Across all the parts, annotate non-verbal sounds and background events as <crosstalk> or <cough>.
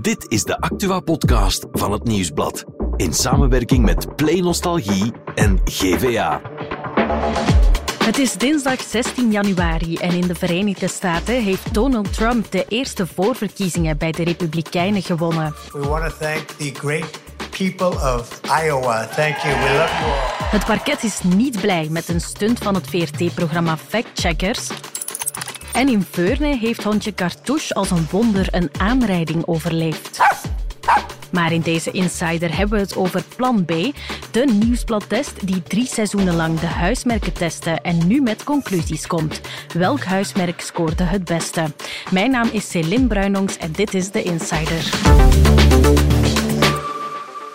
Dit is de Actua-podcast van het Nieuwsblad. In samenwerking met Play Nostalgie en GVA. Het is dinsdag 16 januari en in de Verenigde Staten heeft Donald Trump de eerste voorverkiezingen bij de Republikeinen gewonnen. We want to thank the great people of Iowa. Thank you. We love you all. Het parket is niet blij met een stunt van het VRT-programma Fact Checkers. En in Veurne heeft hondje Cartouche als een wonder een aanrijding overleefd. Maar in deze Insider hebben we het over Plan B, de nieuwsbladtest die drie seizoenen lang de huismerken testte en nu met conclusies komt. Welk huismerk scoorde het beste? Mijn naam is Céline Bruinongs en dit is de Insider.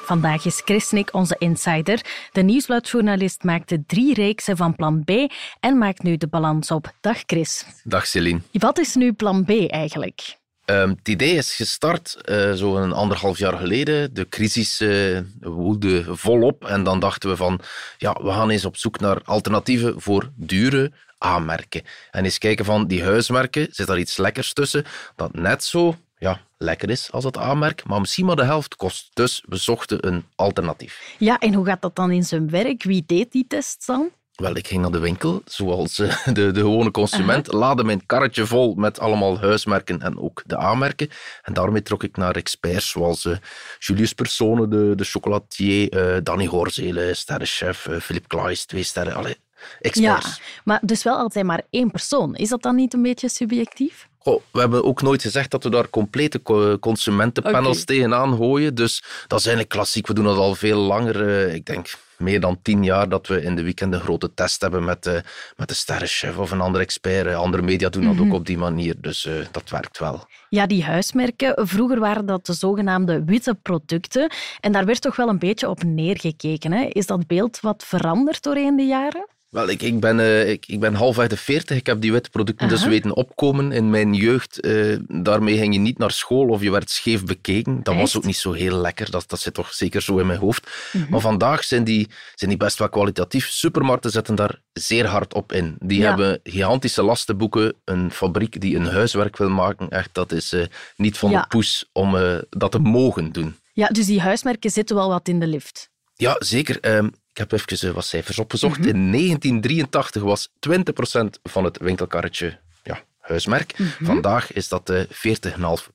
Vandaag is Chris Nick onze insider. De nieuwsbladjournalist maakte drie reeksen van Plan B en maakt nu de balans op. Dag Chris. Dag Celine. Wat is nu Plan B eigenlijk? Um, het idee is gestart uh, zo'n anderhalf jaar geleden. De crisis uh, woelde volop en dan dachten we van ja, we gaan eens op zoek naar alternatieven voor dure aanmerken. En eens kijken van die huismerken, zit daar iets lekkers tussen dat net zo ja, lekker is als het aanmerk, maar misschien maar de helft kost. Dus we zochten een alternatief. Ja, en hoe gaat dat dan in zijn werk? Wie deed die test dan? Wel, ik ging naar de winkel, zoals eh, <laughs> de, de gewone consument, uh -huh. laadde mijn karretje vol met allemaal huismerken en ook de aanmerken. En daarmee trok ik naar experts zoals uh, Julius Persone, de, de chocolatier, uh, Danny Horzele, sterrenchef, Philip Klaes, twee sterren. Allee, experts. Ja, maar dus wel altijd maar één persoon. Is dat dan niet een beetje subjectief? Goh, we hebben ook nooit gezegd dat we daar complete consumentenpanels okay. tegenaan gooien. Dus dat is eigenlijk klassiek. We doen dat al veel langer. Uh, ik denk meer dan tien jaar dat we in de weekend een grote test hebben met, uh, met de sterrenchef of een andere expert. Uh, andere media doen dat mm -hmm. ook op die manier. Dus dat werkt wel. Ja, die huismerken. Vroeger waren dat de zogenaamde witte producten. En daar werd toch wel een beetje op neergekeken. Hè? Is dat beeld wat veranderd doorheen de jaren? Wel, ik, ik, ben, uh, ik, ik ben half uit de veertig. Ik heb die witte producten dus weten opkomen. In mijn jeugd, uh, daarmee ging je niet naar school of je werd scheef bekeken. Dat Echt? was ook niet zo heel lekker. Dat, dat zit toch zeker zo in mijn hoofd. -huh. Maar vandaag zijn die, zijn die best wel kwalitatief. Supermarkten zetten daar zeer hard op in. Die ja. hebben gigantische lastenboeken. Een fabriek die een huiswerk wil maken. Echt, dat is uh, niet van ja. de poes om dat te mogen doen. Ja, dus die huismerken zitten wel wat in de lift. Ja, zeker. Um, ik heb even wat cijfers opgezocht. Mm -hmm. In 1983 was 20% van het winkelkarretje ja, huismerk. Mm -hmm. Vandaag is dat uh, 40,5.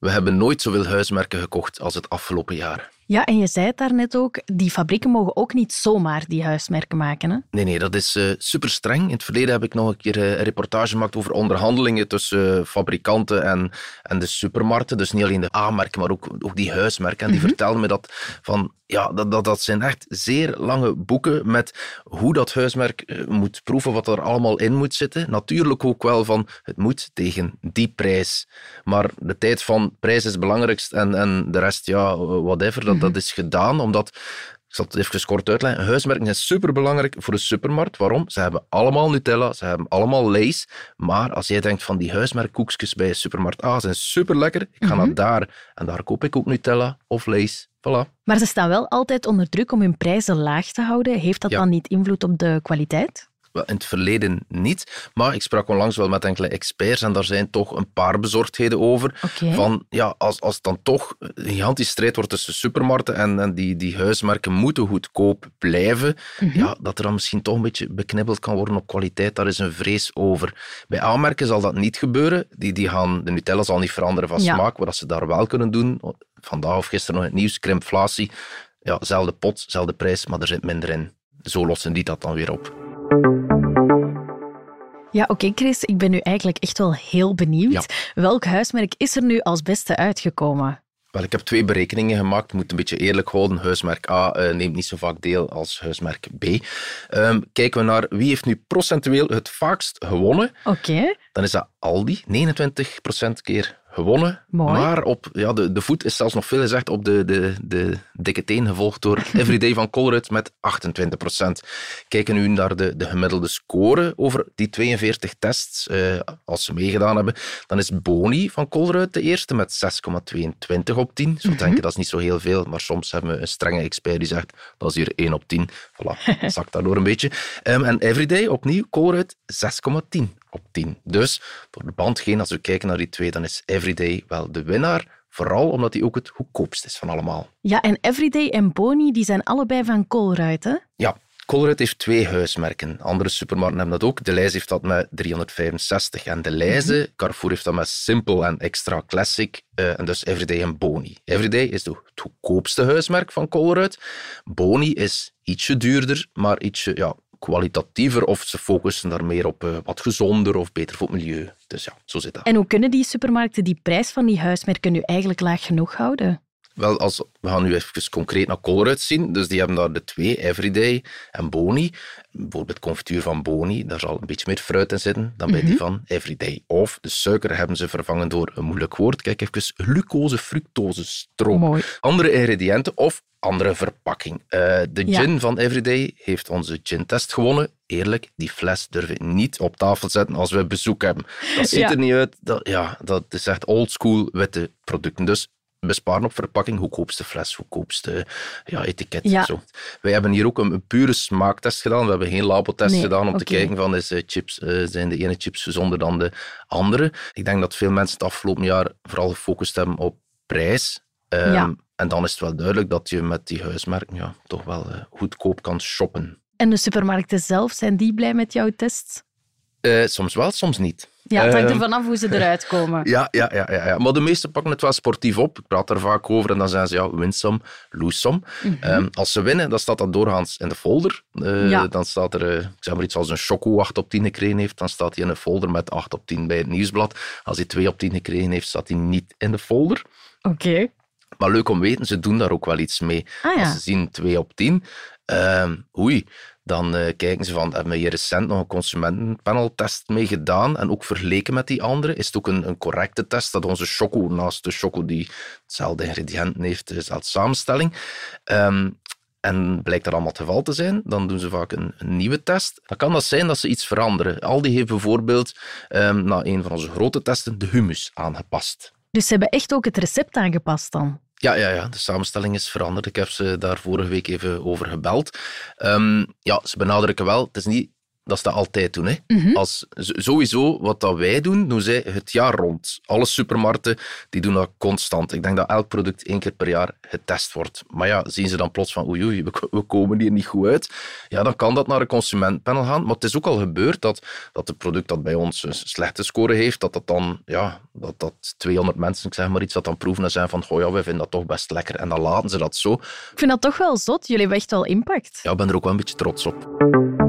We hebben nooit zoveel huismerken gekocht als het afgelopen jaar. Ja, en je zei het daarnet ook, die fabrieken mogen ook niet zomaar die huismerken maken. Hè? Nee, nee, dat is uh, super streng. In het verleden heb ik nog een keer uh, een reportage gemaakt over onderhandelingen tussen uh, fabrikanten en, en de supermarkten. Dus niet alleen de A-merken, maar ook, ook die huismerken. En die mm -hmm. vertelden me dat van ja, dat, dat, dat zijn echt zeer lange boeken met hoe dat huismerk moet proeven, wat er allemaal in moet zitten. Natuurlijk ook wel van, het moet tegen die prijs. Maar de tijd van prijs is het belangrijkst en, en de rest, ja, whatever, dat, dat is gedaan, omdat... Ik zal het even kort uitleggen. Huismerken zijn superbelangrijk voor de supermarkt. Waarom? Ze hebben allemaal Nutella, ze hebben allemaal Lay's. Maar als jij denkt van die huismerkkoekjes bij supermarkt A zijn super lekker, ik ga mm -hmm. naar daar en daar koop ik ook Nutella of Lay's. Voilà. Maar ze staan wel altijd onder druk om hun prijzen laag te houden. Heeft dat ja. dan niet invloed op de kwaliteit? In het verleden niet, maar ik sprak onlangs wel met enkele experts en daar zijn toch een paar bezorgdheden over. Okay. Van, ja, als, als het dan toch een gigantische strijd wordt tussen supermarkten en, en die, die huismerken moeten goedkoop blijven, mm -hmm. ja, dat er dan misschien toch een beetje beknibbeld kan worden op kwaliteit, daar is een vrees over. Bij aanmerken zal dat niet gebeuren. Die, die gaan, de Nutella zal niet veranderen van Ja. smaak, dat ze daar wel kunnen doen. Vandaag of gisteren nog in het nieuws, krimpflatie. Ja, zelfde pot, zelfde prijs, maar er zit minder in. Zo lossen die dat dan weer op. Ja, oké Chris, ik ben nu eigenlijk echt wel heel benieuwd. Ja. Welk huismerk is er nu als beste uitgekomen? Wel, ik heb twee berekeningen gemaakt. Ik moet een beetje eerlijk houden. Huismerk A uh, neemt niet zo vaak deel als huismerk B. Um, kijken we naar wie heeft nu procentueel het vaakst gewonnen. Oké. Dan is dat Aldi, 29% keer gewonnen. Mooi. Maar op ja, de, de voet is zelfs nog veel gezegd op de, de, de dikke teen, gevolgd door <laughs> Everyday van Colruyt met 28%. Kijken nu naar de, de gemiddelde score over die 42 tests, uh, als ze meegedaan hebben, dan is Boni van Colruyt de eerste met 6,22 op 10. Zo Mhm. denken, dat is niet zo heel veel, maar soms hebben we een strenge expert die zegt, dat is hier 1 op 10. Voilà, <laughs> zakt daardoor een beetje. Um, en Everyday, opnieuw, Colruyt 6,10 op 10. Dus door de band heen, als we kijken naar die twee, dan is Everyday wel de winnaar. Vooral omdat die ook het goedkoopst is van allemaal. Ja, en Everyday en Boni die zijn allebei van Colruyt, hè? Ja, Colruyt heeft twee huismerken. Andere supermarkten hebben dat ook. De Leijs heeft dat met 365 en de Leize. Mhm. Carrefour heeft dat met Simple en Extra Classic. eh, en dus Everyday en Boni. Everyday is de- het goedkoopste huismerk van Colruyt. Boni is ietsje duurder, maar ietsje ja, kwalitatiever. Of ze focussen daar meer op eh, wat gezonder of beter voor het milieu. Dus ja, zo zit dat. En hoe kunnen die supermarkten die prijs van die huismerken nu eigenlijk laag genoeg houden? Wel, als, we gaan nu even concreet naar Colruyt zien. Dus die hebben daar de twee, Everyday en Boni. Bijvoorbeeld confituur van Boni, daar zal een beetje meer fruit in zitten dan bij die van Everyday. Of de suiker hebben ze vervangen door een moeilijk woord. Kijk even, glucose, fructose, stroop. Mooi. Andere ingrediënten of andere verpakking. Eh, de Ja. gin van Everyday heeft onze gin-test gewonnen. Eerlijk, die fles durf ik niet op tafel zetten als we bezoek hebben. Dat <laughs> ziet Ja. er niet uit. Dat, ja, dat is echt oldschool witte producten. Dus besparen op verpakking, goedkoopste fles, goedkoopste ja, etiket. Ja. Zo. Wij hebben hier ook een, een pure smaaktest gedaan. We hebben geen labotest Nee, gedaan om te kijken van is, eh, chips, eh, zijn de ene chips gezonder dan de andere. Ik denk dat veel mensen het afgelopen jaar vooral gefocust hebben op prijs. Ehm, Ja. En dan is het wel duidelijk dat je met die huismerken ja, toch wel eh, goedkoop kan shoppen. En de supermarkten zelf, zijn die blij met jouw tests? Eh, soms wel, soms niet. Ja, het hangt er Ehm, vanaf hoe ze eruit komen. <laughs> Ja, ja, ja, ja, ja. Maar de meesten pakken het wel sportief op. Ik praat er vaak over en dan zeggen ze, ja, win some, lose some. Ehm, als ze winnen, dan staat dat doorgaans in de folder. Eh, Ja. Dan staat er, eh, ik zeg maar iets als een Choco 8 op 10 gekregen heeft, dan staat hij in een folder met 8 op 10 bij het nieuwsblad. Als hij 2 op 10 gekregen heeft, staat hij niet in de folder. Oké. Maar leuk om te weten, ze doen daar ook wel iets mee. Ah ja. Als ze zien 2 op 10, ehm oei, dan eh, kijken ze van, hebben we hier recent nog een consumentenpaneltest mee gedaan en ook vergeleken met die andere? Is het ook een, een correcte test dat onze choco, naast de choco die hetzelfde ingrediënten heeft, dezelfde samenstelling, ehm, en blijkt dat allemaal het geval te zijn, dan doen ze vaak een, een nieuwe test. Dan kan dat zijn dat ze iets veranderen. Aldi heeft bijvoorbeeld ehm, na een van onze grote testen de humus aangepast. Dus ze hebben echt ook het recept aangepast dan? Ja, ja, ja, de samenstelling is veranderd. Ik heb ze daar vorige week even over gebeld. Ehm, ja, ze benadrukken wel, het is niet dat ze dat altijd doen. Hè. Als, z- sowieso, wat dat wij doen, doen zij het jaar rond. Alle supermarkten die doen dat constant. Ik denk dat elk product één keer per jaar getest wordt. Maar ja, zien ze dan plots van oei, oei we, we komen hier niet goed uit. Ja, dan kan dat naar een consumentenpanel gaan. Maar het is ook al gebeurd dat, dat het product dat bij ons een slechte score heeft, dat dat dan, ja, dat, dat 200 mensen, ik zeg maar iets, dat dan proeven en zijn van, goh ja, wij vinden dat toch best lekker. En dan laten ze dat zo. Ik vind dat toch wel zot. Jullie hebben echt wel impact. Ja, ik ben er ook wel een beetje trots op.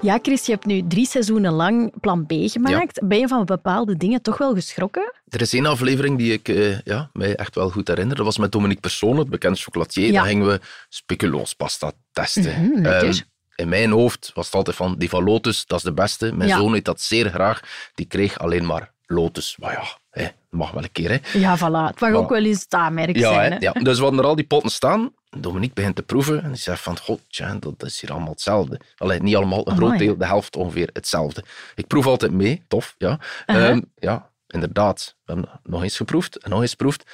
Ja, Chris, je hebt nu drie seizoenen lang plan B gemaakt. Ben je van bepaalde dingen toch wel geschrokken? Er is één aflevering die ik eh, ja, mij echt wel goed herinner. Dat was met Dominique Persoon, het bekend chocolatier. Ja. Daar gingen we speculoospasta testen. Mhm. Ehm, in mijn hoofd was het altijd van, die van Lotus, dat is de beste. Mijn Ja. zoon eet dat zeer graag. Die kreeg alleen maar Lotus. Maar ja, hè, dat mag wel een keer. Hè. Ja, voilà. Het mag ook wel eens het aanmerk Ja, zijn. hè, ja, dus we hadden er al die potten staan. Dominique begint te proeven en die zegt van, god, tja, dat is hier allemaal hetzelfde. Allee, niet allemaal, een groot Amai. deel, de helft ongeveer hetzelfde. Ik proef altijd mee, tof, ja. Uh-huh. Ehm, ja, inderdaad. We hebben nog eens geproefd en nog eens geproefd.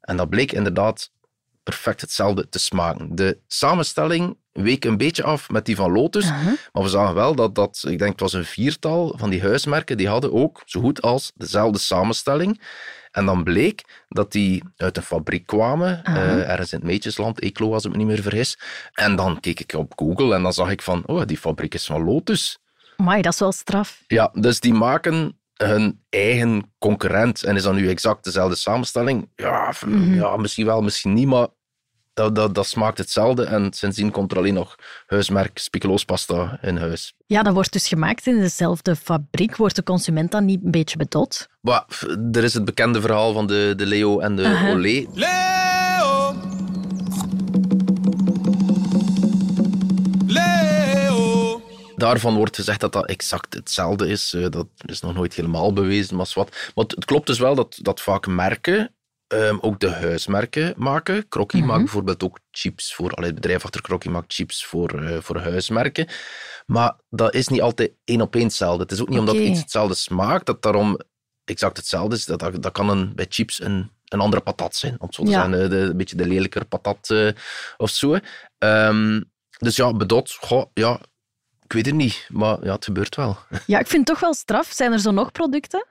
En dat bleek inderdaad perfect hetzelfde te smaken. De samenstelling week een beetje af met die van Lotus, maar we zagen wel dat, dat, ik denk het was een viertal van die huismerken, die hadden ook zo goed als dezelfde samenstelling. En dan bleek dat die uit een fabriek kwamen, Aha. eh, ergens in het Meetjesland, Eeklo als ik me niet meer vergis. En dan keek ik op Google en dan zag ik van, oh, die fabriek is van Lotus. Amai, dat is wel straf. Ja, dus die maken hun eigen concurrent. En is dat nu exact dezelfde samenstelling? Ja, f- ja misschien wel, misschien niet, maar dat, dat, dat smaakt hetzelfde. En sindsdien komt er alleen nog huismerk Spicoloospasta in huis. Ja, dat wordt dus gemaakt in dezelfde fabriek. Wordt de consument dan niet een beetje bedot? Maar er is het bekende verhaal van de, de Leo en de. Olé. Leo. Leo. Daarvan wordt gezegd dat dat exact hetzelfde is. Eh, Dat is nog nooit helemaal bewezen, maar wat. Maar het, het klopt dus wel dat, dat vaak merken, ehm, ook de huismerken maken. Crocky maakt bijvoorbeeld ook chips voor... Allee, het bedrijf achter Crocky maakt chips voor, eh, voor huismerken. Maar dat is niet altijd één op één hetzelfde. Het is ook niet omdat iets hetzelfde smaakt, dat daarom exact hetzelfde is. Dat, dat, dat kan een, bij chips een, een andere patat zijn, om zo te Ja. zeggen. Eh, De, een beetje de lelijker patat eh, of zo. Ehm, dus ja, bedot, goh, ja, ik weet het niet, maar ja, het gebeurt wel. Ja, ik vind het toch wel straf. Zijn er zo nog producten?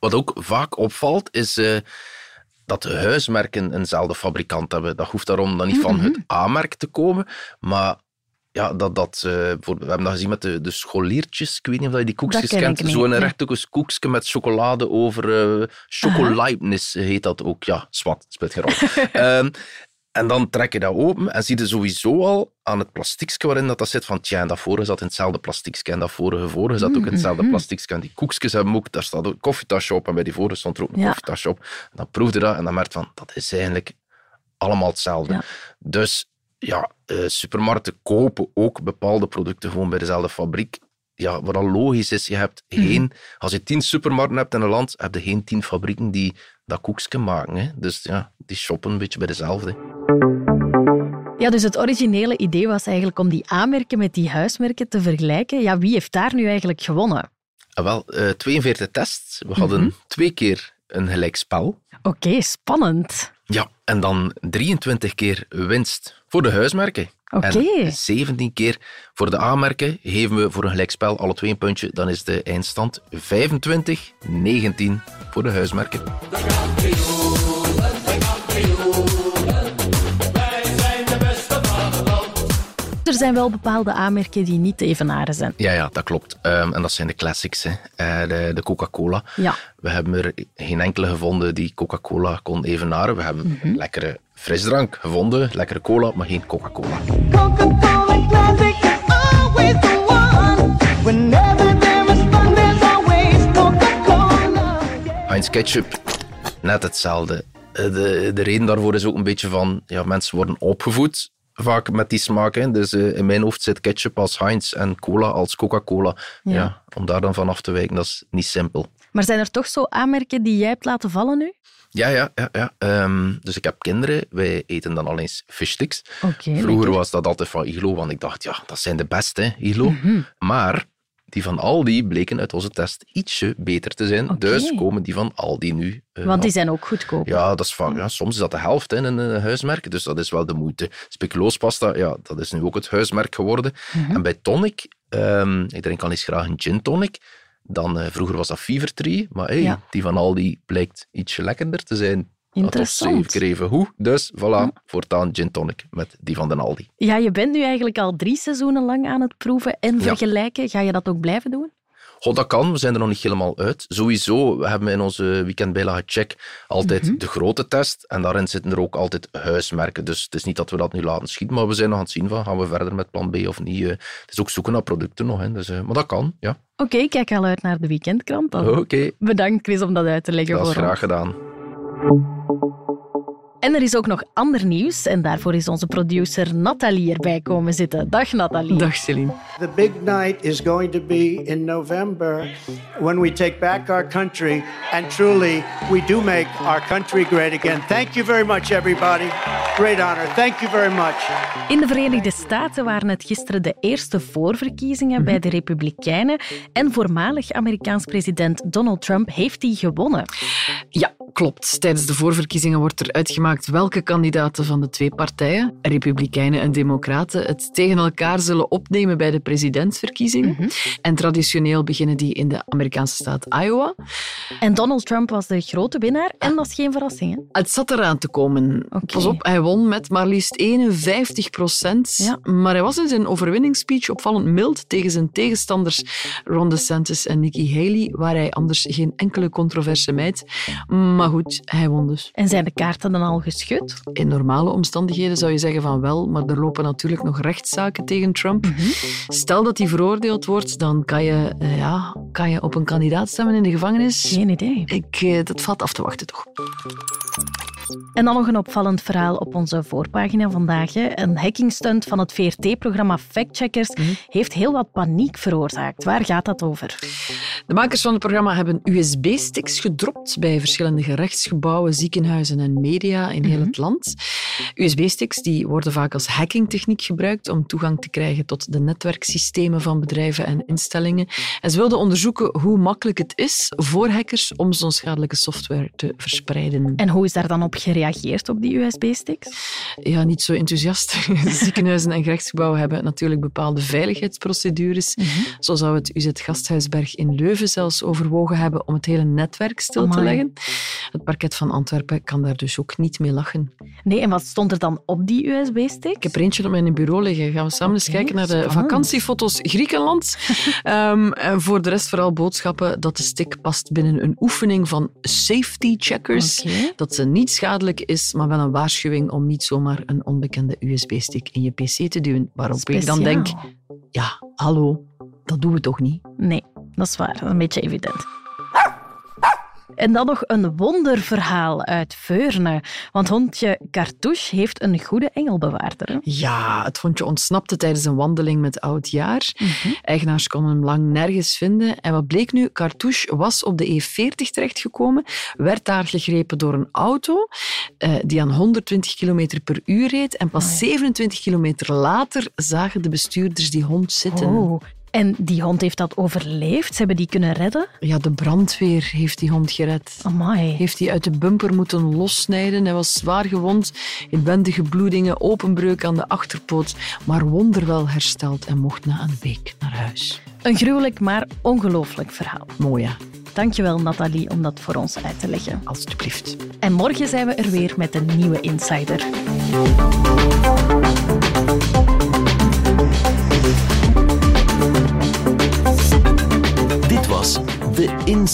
Wat ook vaak opvalt, is... dat de huismerken eenzelfde fabrikant hebben. Dat hoeft daarom dan niet van Mhm. het A-merk te komen, maar ja, dat, dat, voor, we hebben dat gezien met de, de scholiertjes. Ik weet niet of je die koekjes ken kent. Zo'n nee. rechthoekig koekje met chocolade over... Chocoleibnis heet dat ook. Ja, zwart, speelt geen rol. <laughs> Ehm, en dan trek je dat open en zie je sowieso al aan het plastiekje waarin dat, dat zit van tja, en dat vorige zat in hetzelfde plastiekje en dat vorige vorige zat ook in hetzelfde Mhm. plastiekje. En die koekjes hebben ook, daar staat ook een koffietasje op en bij die vorige stond er ook een Ja. koffietasje op. En dan proefde je dat en dan merk je van, dat is eigenlijk allemaal hetzelfde. Ja. Dus ja, eh, supermarkten kopen ook bepaalde producten gewoon bij dezelfde fabriek. Ja, wat al logisch is, je hebt Mhm. geen... Als je tien supermarkten hebt in een land, heb je geen tien fabrieken die dat koekje maken. Hè. Dus ja, die shoppen een beetje bij dezelfde. Ja, dus het originele idee was eigenlijk om die A-merken met die huismerken te vergelijken. Ja, wie heeft daar nu eigenlijk gewonnen? Ah, wel, eh 42 tests. We hadden Mhm. twee keer een gelijkspel. Oké, spannend. Ja, en dan 23 keer winst voor de huismerken. Oké. En 17 keer voor de A-merken geven we voor een gelijkspel alle twee een puntje. Dan is de eindstand 25, 19 voor de huismerken. Er zijn wel bepaalde A-merken die niet te evenaren zijn. Ja, ja, dat klopt. Ehm, en dat zijn de classics, hè. Eh, de, de Coca-Cola. Ja. We hebben er geen enkele gevonden die Coca-Cola kon evenaren. We hebben Mhm. lekkere frisdrank gevonden, lekkere cola, maar geen Coca-Cola. Coca-Cola Classic, always the one. Whenever there is fun, there's always Coca-Cola. Heinz Ketchup, net hetzelfde. Eh, De, de reden daarvoor is ook een beetje van, ja, mensen worden opgevoed vaak met die smaak. Hè. Dus eh, in mijn hoofd zit ketchup als Heinz en cola als Coca-Cola. Ja. Ja. om daar dan van af te wijken, dat is niet simpel. Maar zijn er toch zo A-merken die jij hebt laten vallen nu? Ja, ja, ja. ja. Ehm, dus ik heb kinderen, wij eten dan al eens fishsticks. Vroeger lekker. was dat altijd van Iglo, want ik dacht, ja, dat zijn de beste, hè, Iglo. Mhm. Maar die van Aldi bleken uit onze test ietsje beter te zijn. Dus komen die van Aldi nu. eh, Want die zijn ook goedkoop. Ja, dat is vaak, ja, soms is dat de helft hè, in een huismerk, dus dat is wel de moeite. Speculoospasta, ja, dat is nu ook het huismerk geworden. Mhm. En bij tonic, ehm, ik drink al eens graag een gin tonic, dan, eh, vroeger was dat Fever Tree, maar hey, Ja. die van Aldi blijkt ietsje lekkerder te zijn. Interessant. Dat zeker even hoe. Dus voilà, voortaan gin tonic met die van de Aldi. Ja, je bent nu eigenlijk al drie seizoenen lang aan het proeven en Ja. vergelijken. Ga je dat ook blijven doen? Dat kan, we zijn er nog niet helemaal uit. Sowieso, we hebben in onze weekendbijlage check altijd Mhm. de grote test en daarin zitten er ook altijd huismerken. Dus het is niet dat we dat nu laten schieten, maar we zijn nog aan het zien van gaan we verder met plan B of niet. eh. Het is ook zoeken naar producten nog, hè. Dus, eh, maar dat kan, ja. Oké, ik kijk al uit naar de weekendkrant dan. Oké, Bedankt Chris om dat uit te leggen dat is voor graag ons. gedaan. En er is ook nog ander nieuws en daarvoor is onze producer Nathalie erbij komen zitten. Dag Nathalie. Dag Celine. The big night is going to be in November when we take back our country and truly we do make our country great again. Thank you very much, everybody. Great honor. Thank you very much. In de Verenigde Staten waren het gisteren de eerste voorverkiezingen bij de Republikeinen en voormalig Amerikaans president Donald Trump heeft die gewonnen. Ja, klopt. Tijdens de voorverkiezingen wordt er uitgemaakt welke kandidaten van de twee partijen, Republikeinen en Democraten, het tegen elkaar zullen opnemen bij de presidentsverkiezingen. En traditioneel beginnen die in de Amerikaanse staat Iowa. En Donald Trump was de grote winnaar en dat is geen verrassing. Hè? Het zat eraan te komen. Pas op, hij won met maar liefst 51 procent. Ja. Maar hij was in zijn overwinningsspeech opvallend mild tegen zijn tegenstanders Ron DeSantis en Nikki Haley, waar hij anders geen enkele controverse mijt. Maar goed, hij won dus. En zijn de kaarten dan al geschud? In normale omstandigheden zou je zeggen van wel, maar er lopen natuurlijk nog rechtszaken tegen Trump. Stel dat hij veroordeeld wordt, dan kan je, eh, ja, kan je op een kandidaat stemmen in de gevangenis. Geen idee. Ik, eh, dat valt af te wachten toch. En dan nog een opvallend verhaal op onze voorpagina vandaag. hè. Een hackingstunt van het VRT-programma Factcheckers heeft heel wat paniek veroorzaakt. Waar gaat dat over? De makers van het programma hebben USB-sticks gedropt bij verschillende gerechtsgebouwen, ziekenhuizen en media in heel het land. USB-sticks die worden vaak als hackingtechniek gebruikt om toegang te krijgen tot de netwerksystemen van bedrijven en instellingen. En ze wilden onderzoeken hoe makkelijk het is voor hackers om zo'n schadelijke software te verspreiden. En hoe is daar dan op gereageerd op die USB-sticks? Ja, niet zo enthousiast. <laughs> Ziekenhuizen en gerechtsgebouwen hebben natuurlijk bepaalde veiligheidsprocedures. Zo zou het UZ Gasthuisberg in Leuven zelfs overwogen hebben om het hele netwerk stil te leggen. Het parket van Antwerpen kan daar dus ook niet mee lachen. Nee, en wat stond er dan op die USB-stick? Ik heb er eentje op mijn bureau liggen. Gaan we samen eens kijken naar de vakantiefoto's Griekenland. <laughs> Ehm, en voor de rest vooral boodschappen dat de stick past binnen een oefening van safety checkers. Dat ze niet schadelijk is, maar wel een waarschuwing om niet zomaar een onbekende USB-stick in je pc te duwen. Waarop ik dan denk, Speciaal. ja, hallo, dat doen we toch niet? Nee, dat is waar. Dat is een beetje evident. En dan nog een wonderverhaal uit Veurne. Want hondje Cartouche heeft een goede engelbewaarder. hè? Ja, het hondje ontsnapte tijdens een wandeling met oudjaar. Eigenaars konden hem lang nergens vinden. En wat bleek nu? Cartouche was op de E40 terechtgekomen, werd daar gegrepen door een auto eh, die aan 120 km per uur reed. En pas 27 kilometer later zagen de bestuurders die hond zitten. Oh. En die hond heeft dat overleefd? Ze hebben die kunnen redden? Ja, de brandweer heeft die hond gered. Amai. Heeft hij uit de bumper moeten lossnijden. Hij was zwaar gewond, inwendige bloedingen, openbreuk aan de achterpoot, maar wonderwel hersteld en mocht na een week naar huis. Een gruwelijk, maar ongelooflijk verhaal. Mooi, ja. Dankjewel, Nathalie, om dat voor ons uit te leggen. Alsjeblieft. En morgen zijn we er weer met een nieuwe Insider.